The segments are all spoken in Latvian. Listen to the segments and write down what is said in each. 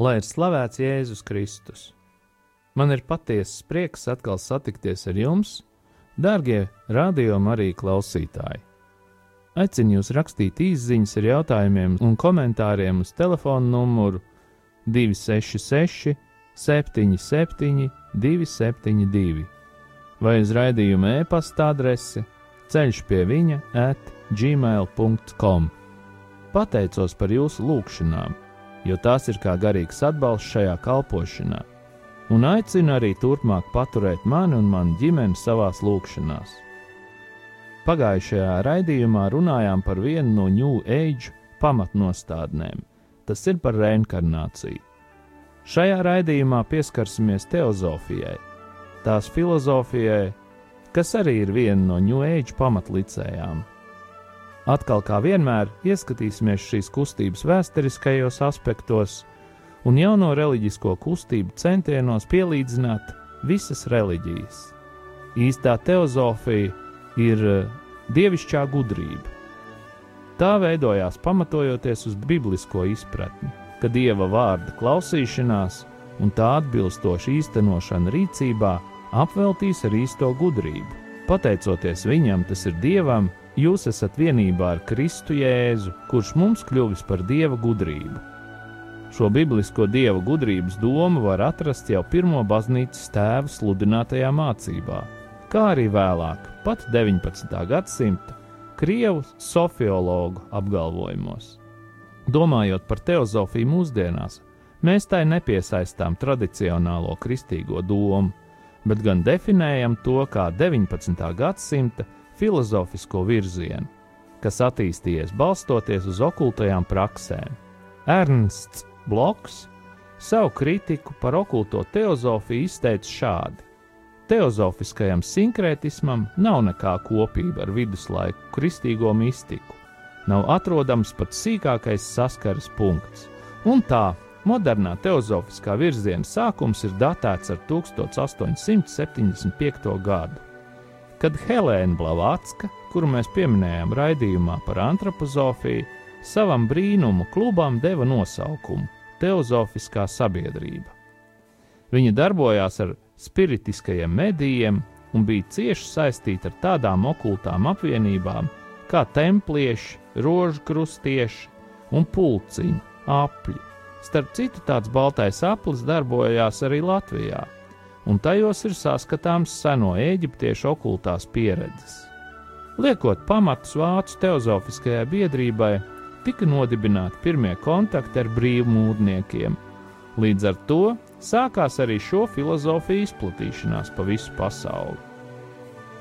Lai ir slavēts Jēzus Kristus! Man ir patiesas prieks atkal satikties ar jums, dārgie radio arī klausītāji. Aicinu jūs rakstīt īsiņas ar jautājumiem un komentāriem uz telefona numuru 266, 77, 272 vai uz raidījuma e-pasta adresi ceļš pie viņa at gmail.com. Pateicos par jūsu lūgšanām, jo tās ir kā garīgs atbalsts šajā kalpošanā, un aicinu arī turpmāk paturēt mani un manu ģimeni savās lūgšanās. Pagājušajā raidījumā runājām par vienu no New Age pamatnostādnēm. Tas ir par reinkarnāciju. Šajā raidījumā pieskarsimies teozofijai, tās filozofijai, kas arī ir viena no New Age pamatlicējām. Atkal kā vienmēr ieskatīsimies šīs kustības vēsturiskajos aspektos un jauno reliģisko kustību centienos pielīdzināt visas reliģijas. Īstā teozofija ir eh, dievišķā gudrība. Tā veidojās pamatojoties uz biblisko izpratni, ka dieva vārda klausīšanās un tā atbilstoša īstenošana rīcībā apveltīs ar īsto gudrību. Pateicoties viņam, tas ir dievam, jūs esat vienībā ar Kristu Jēzu, kurš mums kļuvis par dieva gudrību. Šo biblisko dieva gudrības domu var atrast jau pirmo baznīcas tēva sludinātajā mācībā, kā arī vēlāk, pat 19. gadsimta krievu sofiologu apgalvojumos. Domājot par teozofiju mūsdienās, mēs tai nepiesaistām tradicionālo kristīgo domu, bet gan definējam to kā 19. gadsimta filozofisko virzienu, kas attīstījies balstoties uz okultajām praksēm. Ernsts Bloks savu kritiku par okulto teozofiju izteica šādi: Teozofiskajam sinkrētismam nav nekā kopīga ar viduslaiku kristīgo mistiku, nav atrodams pat sīkākais saskares punkts, un tā modernā teozofiskā virziena sākums ir datēts ar 1875. gadu, kad Helēna Blavatska, kuru mēs pieminējām raidījumā par antropozofiju, savam brīnumu klubam deva nosaukumu Teozofiskā sabiedrība. Viņa darbojās ar spiritiskajiem medijiem un bija cieši saistīta ar tādām okultām apvienībām kā templieši, rožkrustieši un pulciņi, apļi. Starp citu, tāds baltais aplis darbojās arī Latvijā, un tajos ir saskatāms seno eģiptiešu okultās pieredzes. Liekot pamatus vācu teozofiskajai biedrībai, tika nodibināti pirmie kontakti ar brīvmūrniekiem. Līdz ar to sākās arī šo filozofiju izplatīšanās pa visu pasauli.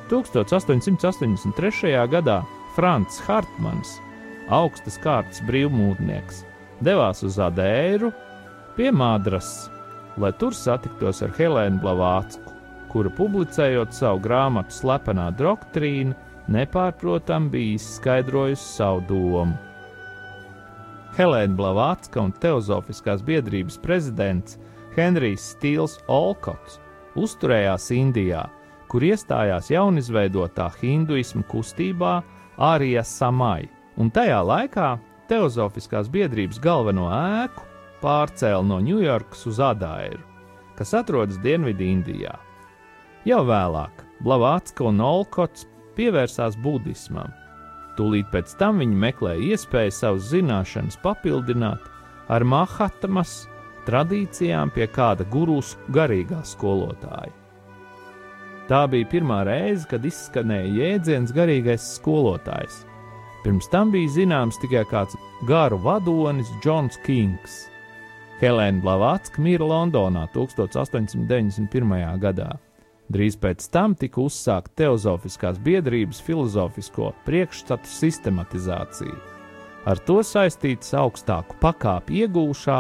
1883. gadā Frants Hartmans, augstas kārtas brīvmūrnieks, devās uz Adēru pie Madras, lai tur satiktos ar Helēnu Blavācku, kura publicējot savu grāmatu Slepenā doktrīna, nepārprotam bija izskaidrojusi savu domu. Helēna Blavācka un Teozofiskās biedrības prezidents Henrijs Stīls Olkots uzturējās Indijā, kur iestājās jaunizveidotā hinduismu kustībā Ārija Samai, un tajā laikā Teozofiskās biedrības galveno ēku pārcēla no Ņujorkas uz Adairu, kas atrodas Dienvidindijā. Jau vēlāk Blavātska un Olkots pievērsās budismam. Tūlīt pēc tam viņi meklēja iespēju savas zināšanas papildināt ar Mahatamas tradīcijām pie kāda gurus garīgā skolotāja. Tā bija pirmā reize, kad izskanēja jēdziens garīgais skolotājs. Pirms tam bija zināms tikai kāds garu vadonis Džons Kings. Helēna Blavatska mira Londonā 1891. gadā. Drīz pēc tam tika uzsākta teozofiskās biedrības filozofisko priekšstatu sistematizācija. Ar to saistīts augstāku pakāpi iegūšā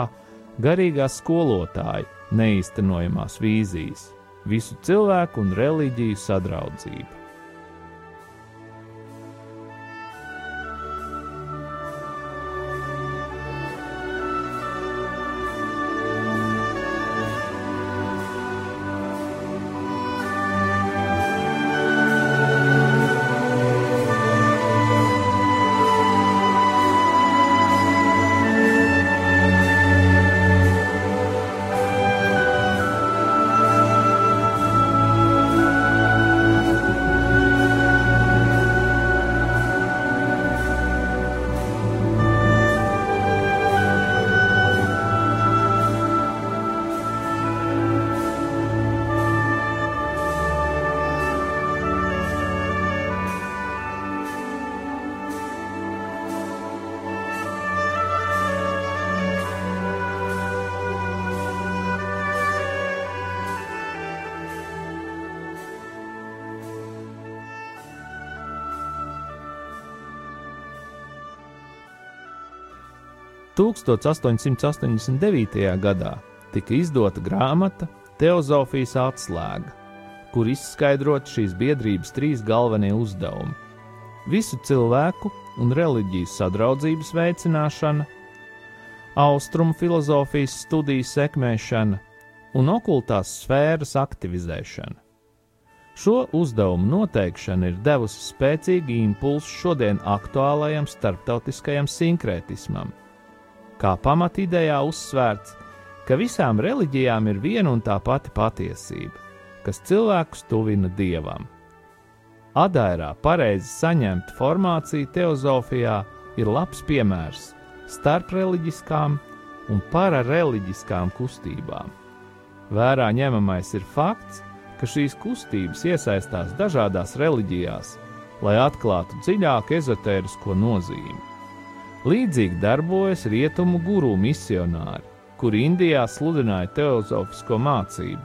garīgā skolotāja neīstenojamās vīzijas, visu cilvēku un reliģiju sadraudzība. 1889. gadā tika izdota grāmata Teozofijas atslēga, kur izskaidrot šīs biedrības trīs galvenie uzdevumi - visu cilvēku un reliģijas sadraudzības veicināšana, austrumu filozofijas studiju sekmēšana un okultās sfēras aktivizēšana. Šo uzdevumu noteikšana ir devusi spēcīgu impulsu šodien aktuālajam starptautiskajam sinkrētismam, kā pamatidejā uzsvērts, ka visām reliģijām ir viena un tā pati patiesība, kas cilvēkus tuvina dievam. Adairā pareizi saņemta formācija teozofijā ir labs piemērs starp reliģiskām un parareliģiskām kustībām. Vērā ņemamais ir fakts, ka šīs kustības iesaistās dažādās reliģijās, lai atklātu dziļāku ezotērisko nozīmi. Līdzīgi darbojas rietumu guru misionāri, kuri Indijā sludināja teozofisko mācību,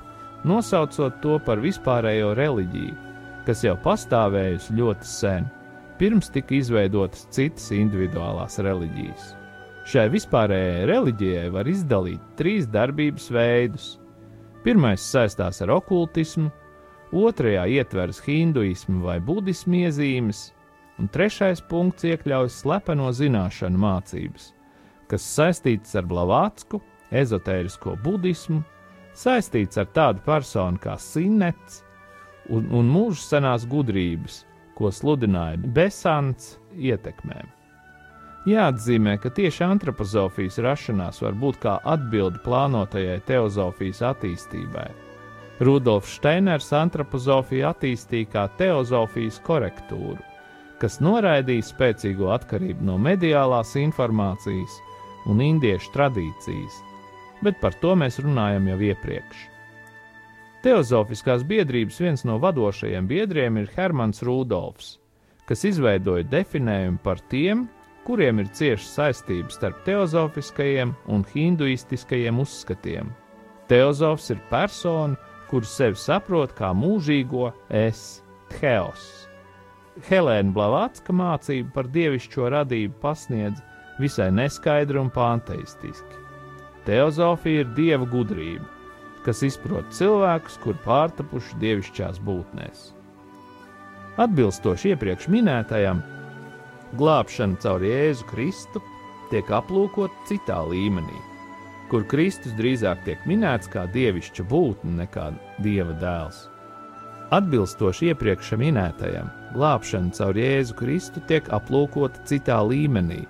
nosaucot to par vispārējo reliģiju, kas jau pastāvējusi ļoti sen, pirms tika izveidotas citas individuālās reliģijas. Šai vispārējai reliģijai var izdalīt trīs darbības veidus. Pirmais saistās ar okultismu, otrajā ietveras hinduismu vai budismu iezīmes, un trešais punkts iekļauj slepeno zināšanu mācības, kas saistīts ar Blavātsku, ezotērisko budismu, saistīts ar tādu personu kā Sinets un, un mūža senās gudrības, ko sludināja Besants ietekmēm. Jāatzīmē, ka tieši antropozofijas rašanās var būt kā atbilde plānotajai teozofijas attīstībai. Rudolfs Steiners antropozofiju attīstīja kā teozofijas korektūru, kas noraidīja spēcīgo atkarību no mediālās informācijas un indiešu tradīcijas, bet par to mēs runājam jau iepriekš. Teozofiskās biedrības viens no vadošajiem biedriem ir Hermans Rudolfs, kas izveidoja definējumu par tiem, kuriem ir cieša saistība starp teozofiskajiem un hinduistiskajiem uzskatiem. Teozofs ir persona, kuru sevi saprot kā mūžīgo es, Theos. Helēna Blavatska mācība par dievišķo radību pasniedz visai neskaidri un panteistiski. Teozofija ir dieva gudrība, kas izprot cilvēkus, kur pārtapuši dievišķās būtnēs. Atbilstoši iepriekš minētajam, glābšana caur Jēzu Kristu tiek aplūkota citā līmenī, kur Kristus drīzāk tiek minēts kā dievišķa būtne nekā dieva dēls. Atbilstoši iepriekš minētajam, glābšana caur Jēzu Kristu tiek aplūkota citā līmenī,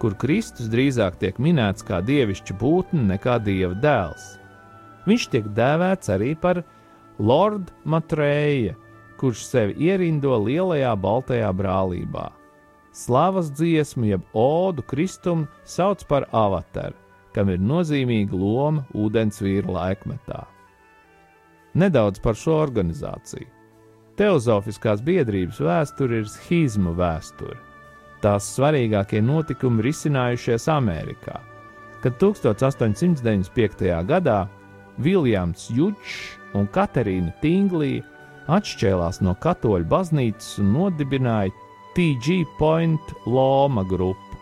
kur Kristus drīzāk tiek minēts kā dievišķa būtne nekā dieva dēls. Viņš tiek dēvēts arī par Lordu Matrēja, kurš sevi ierindo lielajā baltajā brālībā. Slavas dziesmu, jeb odu Kristum sauc par avataru, kam ir nozīmīga loma ūdens vīra laikmetā. Nedaudz par šo organizāciju. Teozofiskās biedrības vēsture ir schizmu vēsture. Tās svarīgākie notikumi risinājušies Amerikā, kad 1895. gadā Viljams Jučs un Katerīna Tinglija atšķēlās no katoļu baznīcas un nodibināja TG Point Loma grupu.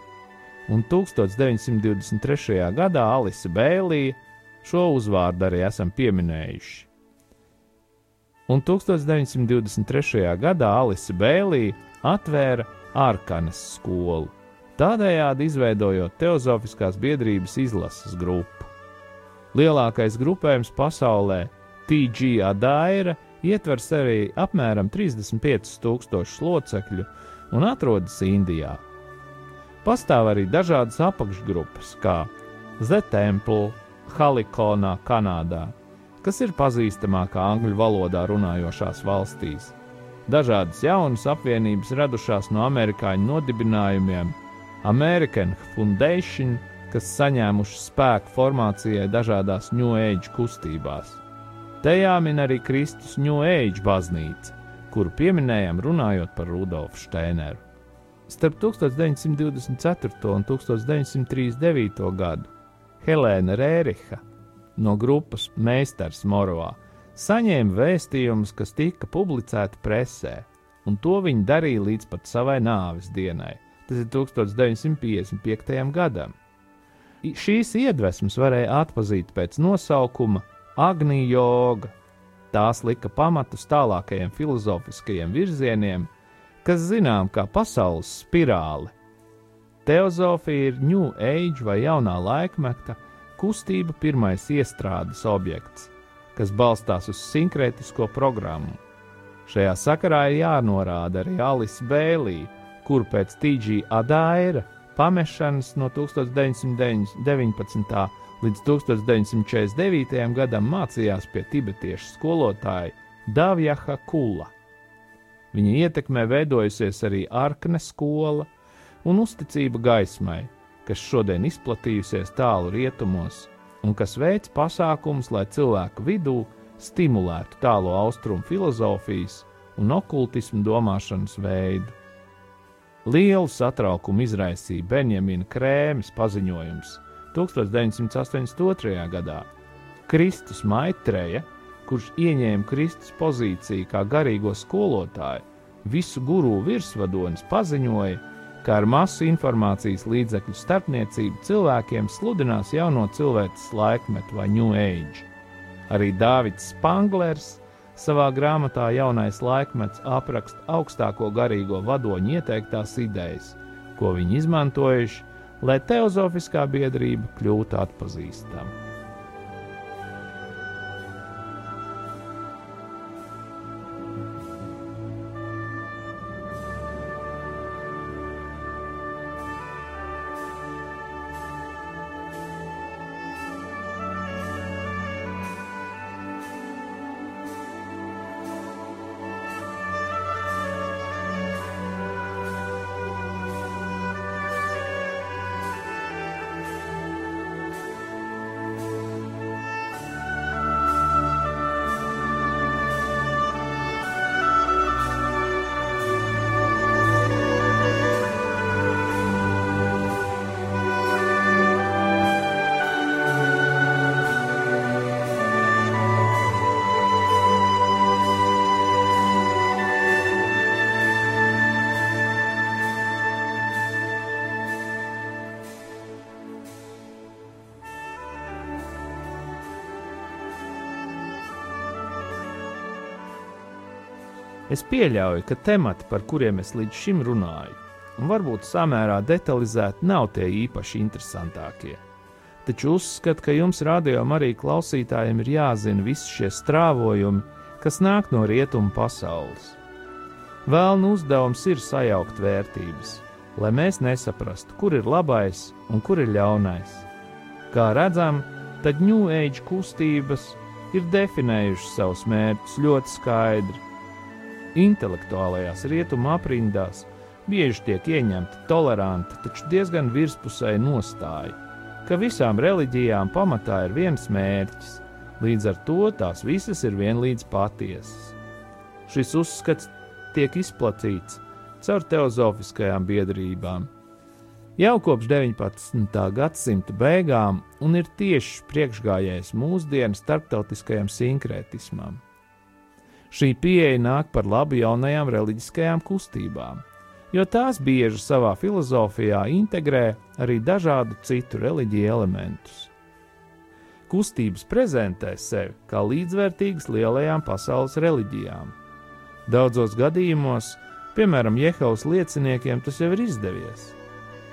un 1923. gadā Alise Bēlīja šo uzvārdu arī esam pieminējuši. Un 1923. gadā Alise Bēlīja atvēra Arkanas skolu, tādējādi izveidojot Teozofiskās biedrības izlases grupu. Lielākais grupējums pasaulē, TG Adaira, ietvers arī apmēram 35,000 locekļu un atrodas Indijā. Pastāv arī dažādas apakšgrupas, kā The Temple, Halikonā, Kanādā, kas ir pazīstamākā angļu valodā runājošās valstīs. Dažādas jaunas apvienības radušās no amerikāņu nodibinājumiem, American Foundation, kas saņēmuši spēku formācijai dažādās New Age kustībās. Te jāmin arī Kristus New Age baznīca, kuru pieminējām runājot par Rudolfu Steineru. Starp 1924. un 1939. gadu Helēna Rēriha no grupas Meistars Morovā saņēma vēstījumus, kas tika publicēti presē, un to viņi darīja līdz pat savai nāves dienai. Tas ir 1955. gadam. Šīs iedvesmas varēja atpazīt pēc nosaukuma Agnija joga. Tās lika pamatus tālākajiem filozofiskajiem virzieniem, kas zinām kā pasaules spirāli. Teozofija ir New Age vai jaunā laikmeta kustība pirmais iestrādes objekts, kas balstās uz sinkrētisko programmu. Šajā sakarā ir jānorāda arī Alice Bēlī, kur pēc TG Adaira pamešanas no 1919. līdz 1949. gadam mācījās pie tibetiešu skolotāja Davjaha Kula. Viņa ietekmē veidojusies arī Arkne skola un uzticība gaismai, kas šodien izplatījusies tālu rietumos un kas veic pasākumus, lai cilvēku vidū stimulētu tālo austrumu filozofijas un okultismu domāšanas veidu. Lielu satraukumu izraisīja Benjamina Krēmas paziņojums 1982. gadā. Kristus Maitreja, kurš ieņēma Kristus pozīciju kā garīgo skolotāju, visu guru virsvadonis paziņoja, ka ar masu informācijas līdzekļu starpniecību cilvēkiem sludinās jauno cilvēces laikmetu vai New Age. Arī Dārvids Spanglers savā grāmatā Jaunais laikmets apraksta augstāko garīgo vadoņu ieteiktās idejas, ko viņi izmantojuši, lai teozofiskā biedrība kļūtu atpazīstama. Es pieļauju, ka temati, par kuriem es līdz šim runāju, un varbūt samērā detalizēti, nav tie īpaši interesantākie. Taču uzskatu, ka jums rādījumam arī klausītājiem ir jāzina visi šie strāvojumi, kas nāk no rietumu pasaules. Vēlnu uzdevums ir sajaukt vērtības, lai mēs nesaprastu, kur ir labais un kur ir ļaunais. Kā redzam, tad New Age kustības ir definējušas savus mērķus ļoti skaidri Intelektuālajās rietumu aprindās bieži tiek ieņemta toleranta, taču diezgan virspusēja nostāja, ka visām reliģijām pamatā ir viens mērķis, līdz ar to tās visas ir vienlīdz patiesas. Šis uzskats tiek izplatīts caur teozofiskajām biedrībām. Jau kopš 19. gadsimta beigām un ir tieši priekšgājējs mūsdienu starptautiskajam sinkrētismam. Šī pieeja nāk par labu jaunajām reliģiskajām kustībām, jo tās bieži savā filozofijā integrē arī dažādu citu reliģiju elementus. Kustības prezentē sevi kā līdzvērtīgas lielajām pasaules reliģijām. Daudzos gadījumos, piemēram, Jehovas lieciniekiem, tas jau ir izdevies.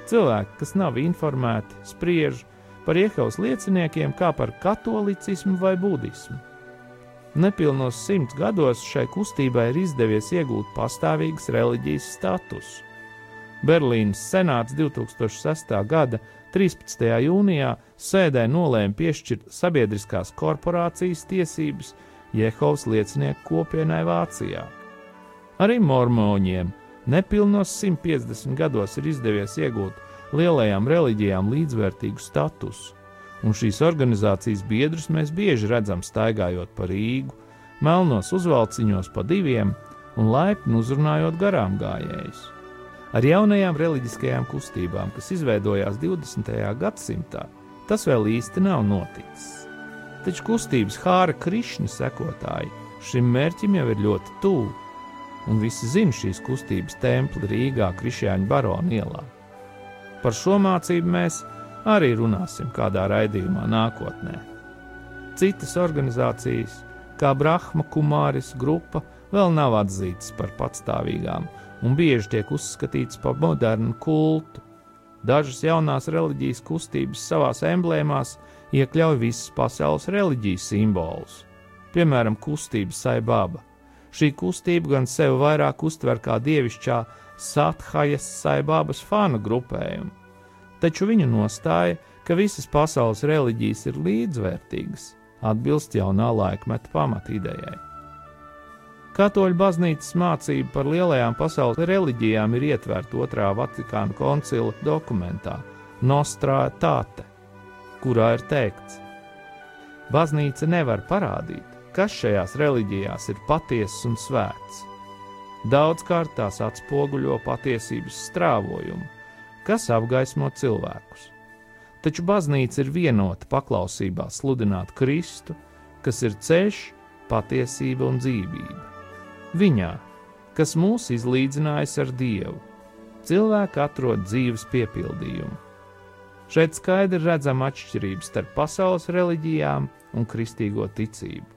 Cilvēki, kas nav informēti, spriež par Jehovas lieciniekiem kā par katolicismu vai budismu. Nepilnos simts gados šai kustībai ir izdevies iegūt pastāvīgas reliģijas statusu. Berlīnas senāts 2006. gada 13. jūnijā sēdē nolēma piešķirt sabiedriskās korporācijas tiesības Jehovas liecinieku kopienai Vācijā. Arī mormoņiem nepilnos 150 gados ir izdevies iegūt lielajām reliģijām līdzvērtīgu statusu un šīs organizācijas biedrus mēs bieži redzam staigājot pa Rīgu, melnos uzvalciņos pa diviem un laipni uzrunājot garām gājējus. Ar jaunajām reliģiskajām kustībām, kas izveidojās 20. gadsimtā, tas vēl īsti nav noticis. Taču kustības Hāra Krišņa sekotāji šim mērķim jau ir ļoti tuvu, un visi zina šīs kustības templi Rīgā, Krišjāņa barona ielā. Par šo mācību mēs arī runāsim kādā raidījumā nākotnē. Citas organizācijas, kā Brahma Kumāris grupa, vēl nav atzītas par patstāvīgām un bieži tiek uzskatītas par modernu kultu. Dažas jaunās reliģijas kustības savās emblēmās iekļauj visas pasaules reliģijas simbolus, piemēram, kustība Saibaba. Šī kustība gan sevi vairāk uztver kā dievišķā Sathajas Saibabas fanu grupējumu, taču viņa nostāja, ka visas pasaules reliģijas ir līdzvērtīgas, atbilst jaunā laikmeta pamatīdējai. Katoļu baznīcas mācība par lielajām pasaules reliģijām ir ietverta otrā Vatikāna koncila dokumentā Nostra Tate, kurā ir teikts: Baznīca nevar parādīt, kas šajās reliģijās ir patiess un svēts. Daudzkārt tās atspoguļo patiesības strāvojumu, kas apgaismo cilvēkus. Taču baznīca ir vienota paklausībā sludināt Kristu, kas ir ceļš, patiesība un dzīvība. Viņā, kas mūs izlīdzinājis ar Dievu, cilvēki atrod dzīves piepildījumu. Šeit skaidri redzama atšķirība starp pasaules reliģijām un kristīgo ticību.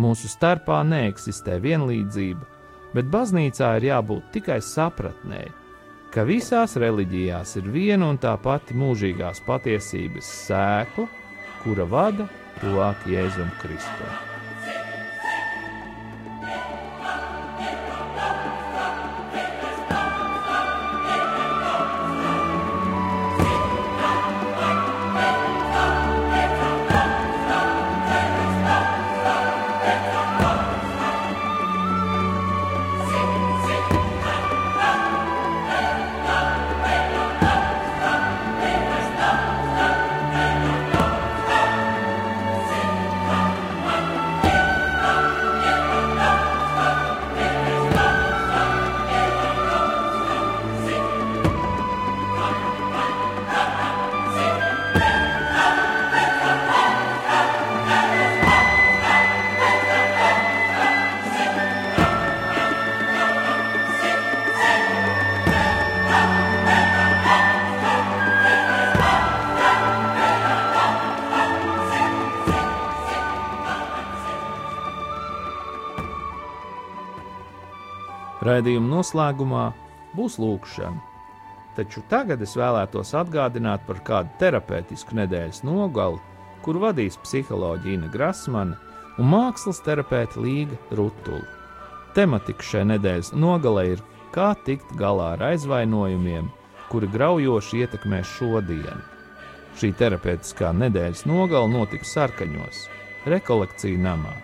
Mūsu starpā neeksistē vienlīdzība, bet baznīcā ir jābūt tikai sapratnēji, ka visās reliģijās ir viena un tā pati mūžīgās patiesības sēkla, kura vada tuvāk Jēzum Kristum. Raidījuma noslēgumā būs lūkšana. Taču tagad es vēlētos atgādināt par kādu terapeitisku nedēļas nogali, kur vadīs psiholoģija Ina Grasmane un mākslas terapeita Līga Rutula. Tematika šai nedēļas nogalē ir kā tikt galā ar aizvainojumiem, kuri graujoši ietekmē šodienu. Šī terapeitiskā nedēļas nogala notiks sarkaņos, rekolekcija namā.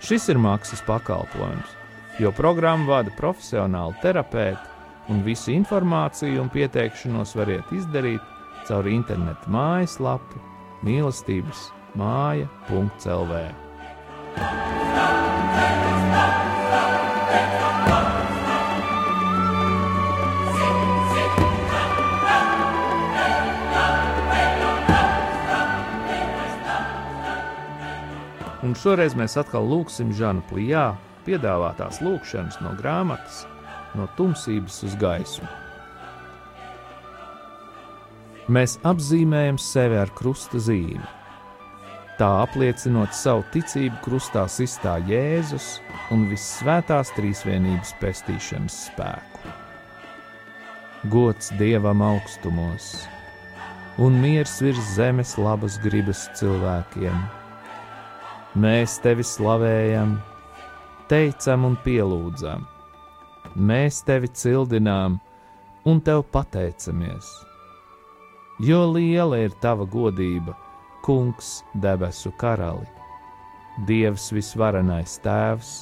Šis ir maksas pakalpojums jo programmu vada profesionāli terapeiti, un visu informāciju un pieteikšanos variet izdarīt caur internetu mājaslapu mīlestības māja.lv. Un šoreiz mēs atkal lūgsim Žanu Plijā piedāvātās lūkšanas no grāmatas no tumsības uz gaismu. Mēs apzīmējam sevi ar krusta zīmi. Tā apliecinot savu ticību krustā sistā Jēzus un visvētās trīsvienības pestīšanas spēku. Gods Dievam augstumos un miers virs zemes labas gribas cilvēkiem. Mēs tevi slavējam, teicam un pielūdzam mēs tevi cildinām un tev pateicamies. Jo liela ir tava godība, Kungs, debesu karali, Dievs visvarenais Tēvs,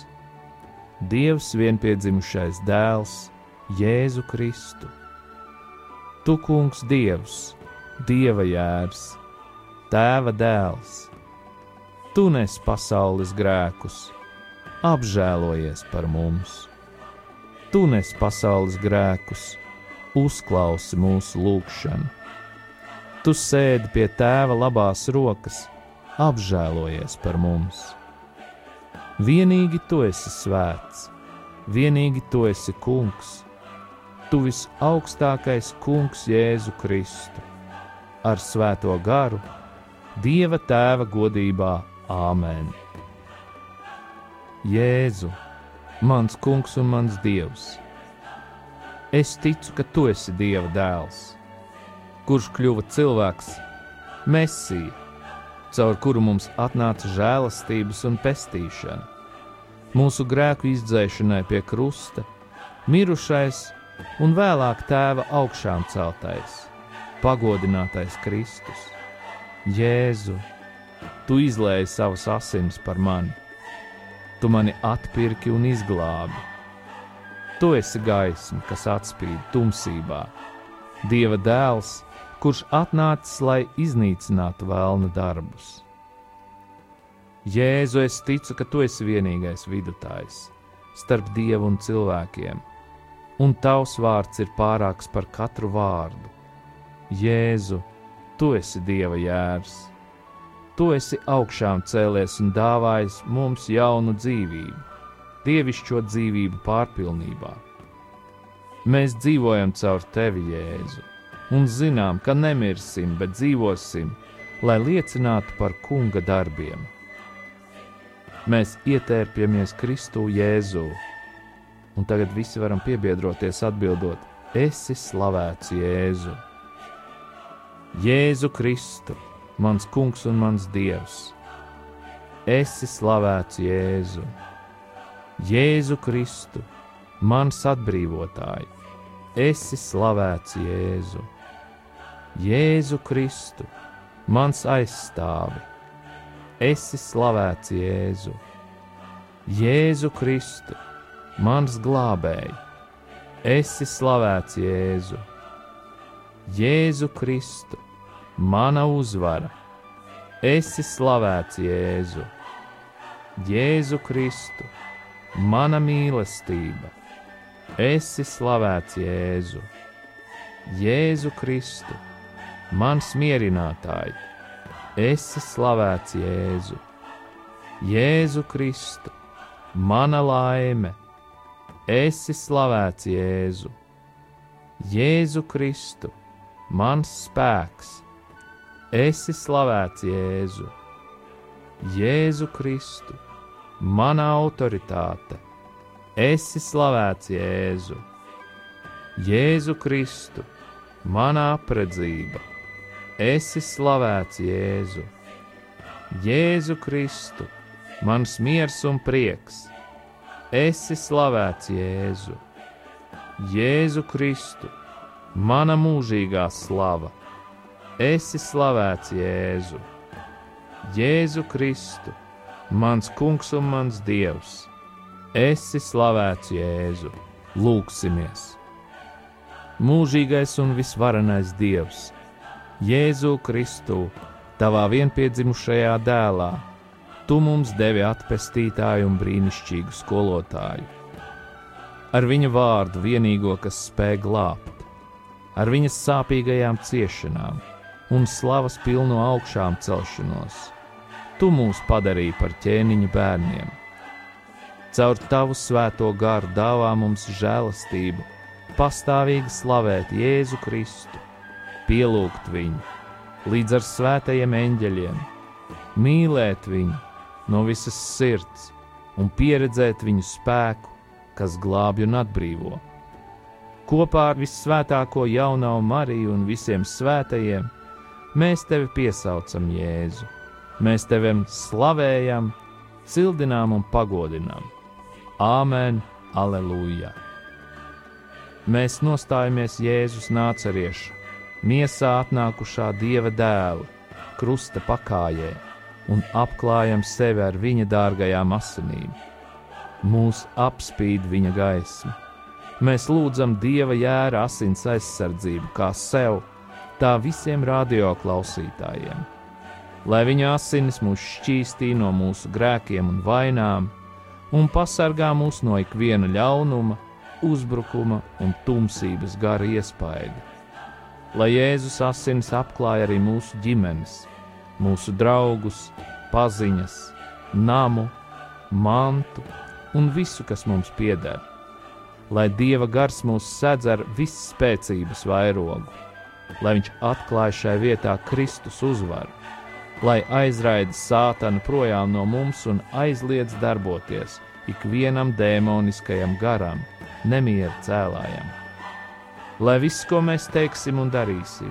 Dievs vienpiedzimušais dēls, Jēzu Kristu. Tu, Kungs, Dievs, Dieva jērs, Tēva dēls, Tu nes pasaules grēkus, apžēlojies par mums! tu nes pasaules grēkus, uzklausi mūsu lūgšanu. Tu sēdi pie tēva labās rokas, apžēlojies par mums. Vienīgi tu esi svēts, vienīgi tu esi kungs, tu visaugstākais kungs Jēzu Kristu, ar svēto garu, Dieva tēva godībā Āmen. Jēzu! mans kungs un mans dievs. Es ticu, ka tu esi Dieva dēls, kurš kļuva cilvēks, Mēsija, caur kuru mums atnāca žēlastības un pestīšana, mūsu grēku izdzēšanai pie krusta, mirušais un vēlāk tēva augšām celtais, pagodinātais Kristus. Jēzu, tu izlēji savas asinis par mani tu mani atpirki un izglābi. Tu esi gaisma, kas atspīd tumsībā, Dieva dēls, kurš atnācis, lai iznīcinātu vēlna darbus. Jēzu, es ticu, ka tu esi vienīgais vidutājs starp dievu un cilvēkiem, un tavs vārds ir pārāks par katru vārdu. Jēzu, tu esi dieva jērs Tu esi augšām cēlies un dāvājis mums jaunu dzīvību, dievišķo dzīvību pārpilnībā. Mēs dzīvojam caur tevi, Jēzu, un zinām, ka nemirsim, bet dzīvosim, lai liecinātu par kunga darbiem. Mēs ietērpjamies Kristu Jēzū, un tagad visi varam piebiedroties atbildot: Esi slavēts Jēzu! Jēzu Kristu! Mans kungs un mans dievs. Esi slavēts Jēzu, Jēzu Kristu, mans atbrīvotāji, esi slavēts Jēzu, Jēzu Kristu, mans aizstāvi, esi slavēts Jēzu, Jēzu Kristu, mans glābēji, esi slavēts Jēzu, Jēzu Kristu mana uzvara. Esi slavēts, Jēzu, Jēzu Kristu, mana mīlestība. Esi slavēts, Jēzu, Jēzu Kristu, mans mierinātāji. Esi slavēts, Jēzu, Jēzu Kristu, mana laime. Esi slavēts, Jēzu, Jēzu Kristu, mans spēks Esi slavēts, Jēzu, Jēzu Kristu, mana autoritāte. Esi slavēts, Jēzu, Jēzu Kristu, mana apredzība. Esi slavēts, Jēzu, Jēzu Kristu, mans miers un prieks. Esi slavēts, Jēzu, Jēzu Kristu, mana mūžīgā slava Esi slavēts, Jēzu, Jēzu Kristu, mans kungs un mans dievs. Esi slavēts, Jēzu, lūksimies! Mūžīgais un visvarenais Dievs, Jēzu Kristu, tavā vienpiedzimušajā dēlā, tu mums devi atpestītāju un brīnišķīgu skolotāju. Ar viņa vārdu vienīgo, kas spēj glābt, ar viņas sāpīgajām ciešanām un slavas pilnu augšām celšanos. Tu mūs padarīji par ķēniņa bērniem. caur tavu svēto garu dāvā mums žēlastību, pastāvīgi slavēt Jēzu Kristu, pielūgt viņu līdz ar svētajiem eņģeļiem, mīlēt viņu no visas sirds un pieredzēt viņu spēku, kas glābj un atbrīvo. Kopā ar vissvētāko jaunā Mariju un visiem svētajiem mēs tevi piesaucam Jēzu. Mēs tevi slavējam, cildinām un pagodinām. Āmen, aleluja! Mēs nostājamies Jēzus nācerieša, miesā atnākušā dieva dēla, krusta pakājē un apklājam sevi ar viņa dārgajām asinīm. Mūs apspīd viņa gaisma. Mēs lūdzam dieva jēra asins aizsardzību kā sev, tā visiem radioklausītājiem. Lai viņa asinis mūs šķīstī no mūsu grēkiem un vainām, un pasargā mūs no ikviena ļaunuma, uzbrukuma un tumsības gara iespaida. Lai Jēzus asins apklāj arī mūsu ģimenes, mūsu draugus, paziņas, namu, mantu un visu, kas mums pieder. Lai Dieva gars mūs sedz ar visspēcības vairogu, lai Viņš atklāj šai vietā Kristus uzvaru lai aizraida sātanu projām no mums un aizliedz darboties ikvienam dēmoniskajam garam, nemieru cēlājam. Lai viss, ko mēs teiksim un darīsim,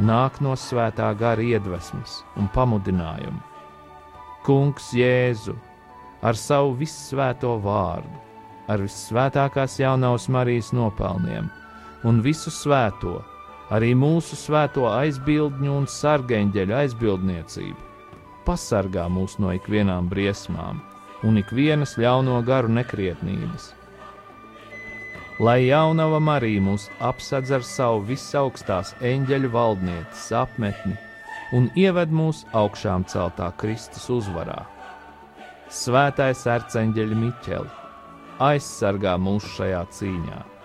nāk no svētā gara iedvesmas un pamudinājuma. Kungs Jēzu ar savu vissvēto vārdu, ar vissvētākās jaunās Marijas nopelniem un visu svēto arī mūsu svēto aizbildņu un sargeņģeļu aizbildniecību, pasargā mūs no ikvienām briesmām un ikvienas ļauno garu nekrietnības. Lai jaunava Marija mūs apsedz ar savu visaugstās eņģeļu valdnieces apmetni un ieved mūs augšām celtā Kristus uzvarā. Svētais arcēnģeļa Miķeli aizsargā mūs šajā cīņā!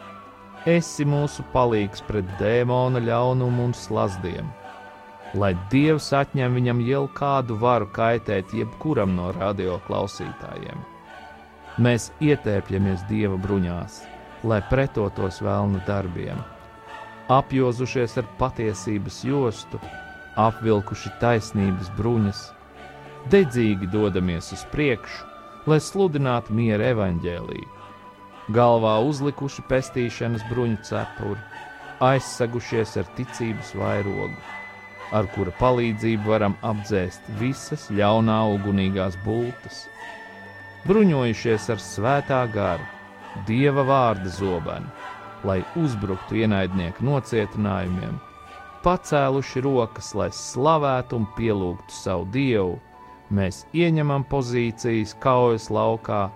Esi mūsu palīgs pret dēmona ļaunumu un slazdiem. Lai Dievs atņem viņam jau kādu varu kaitēt jebkuram no radioklausītājiem. Mēs ietēpjamies Dieva bruņās, lai pretotos vēlnu darbiem, apjozušies ar patiesības jostu, apvilkuši taisnības bruņas, dedzīgi dodamies uz priekšu, lai sludinātu miera evaņģēlīju galvā uzlikuši pestīšanas bruņu cepuri, aizsegušies ar ticības vairogu, ar kura palīdzību varam apdzēst visas ļaunā ugunīgās bultas, bruņojušies ar svētā gara, dieva vārda zobenu, lai uzbruktu ienaidnieku nocietinājumiem, pacēluši rokas, lai slavētu un pielūgtu savu dievu, mēs ieņemam pozīcijas kaujas laukā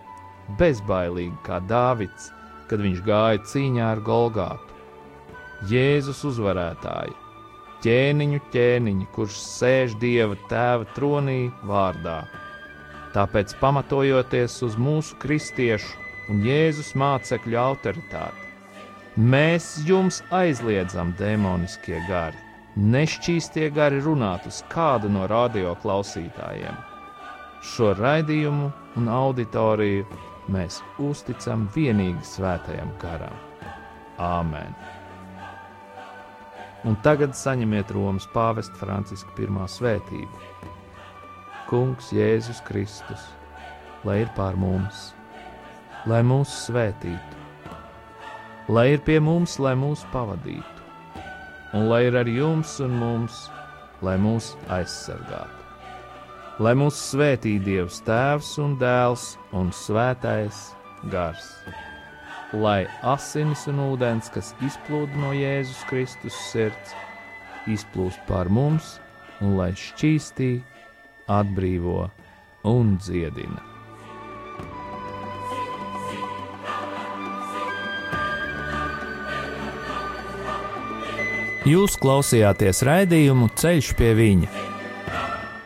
bezbailīgi kā Dāvids, kad viņš gāja cīņā ar Golgātu. Jēzus uzvarētāji, ķēniņu ķēniņi, kurš sēž Dieva tēva tronī vārdā. Tāpēc, pamatojoties uz mūsu kristiešu un Jēzus mācekļu autoritāti, mēs jums aizliedzam demoniskie gari. Nešķīstie gari runāt uz kādu no radioklausītājiem. Šo raidījumu un auditoriju mēs uzticam vienīgi svētajam garam. Āmen! Un tagad saņemiet Romas pāvesta Franciska pirmā svētību. Kungs Jēzus Kristus, lai ir pār mums, lai mūs svētītu, lai ir pie mums, lai mūs pavadītu, un lai ir ar jums un mums, lai mūs aizsargātu lai mūs svētī Dievs Tēvs un Dēls un Svētais Gars. Lai asinis un ūdens, kas izplūda no Jēzus Kristus sirds, izplūst pār mums un lai šķīstī, atbrīvo un dziedina. Jūs klausījāties raidījumu Ceļš pie viņa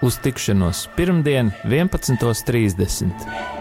Uz tikšanos pirmdien, 11.30.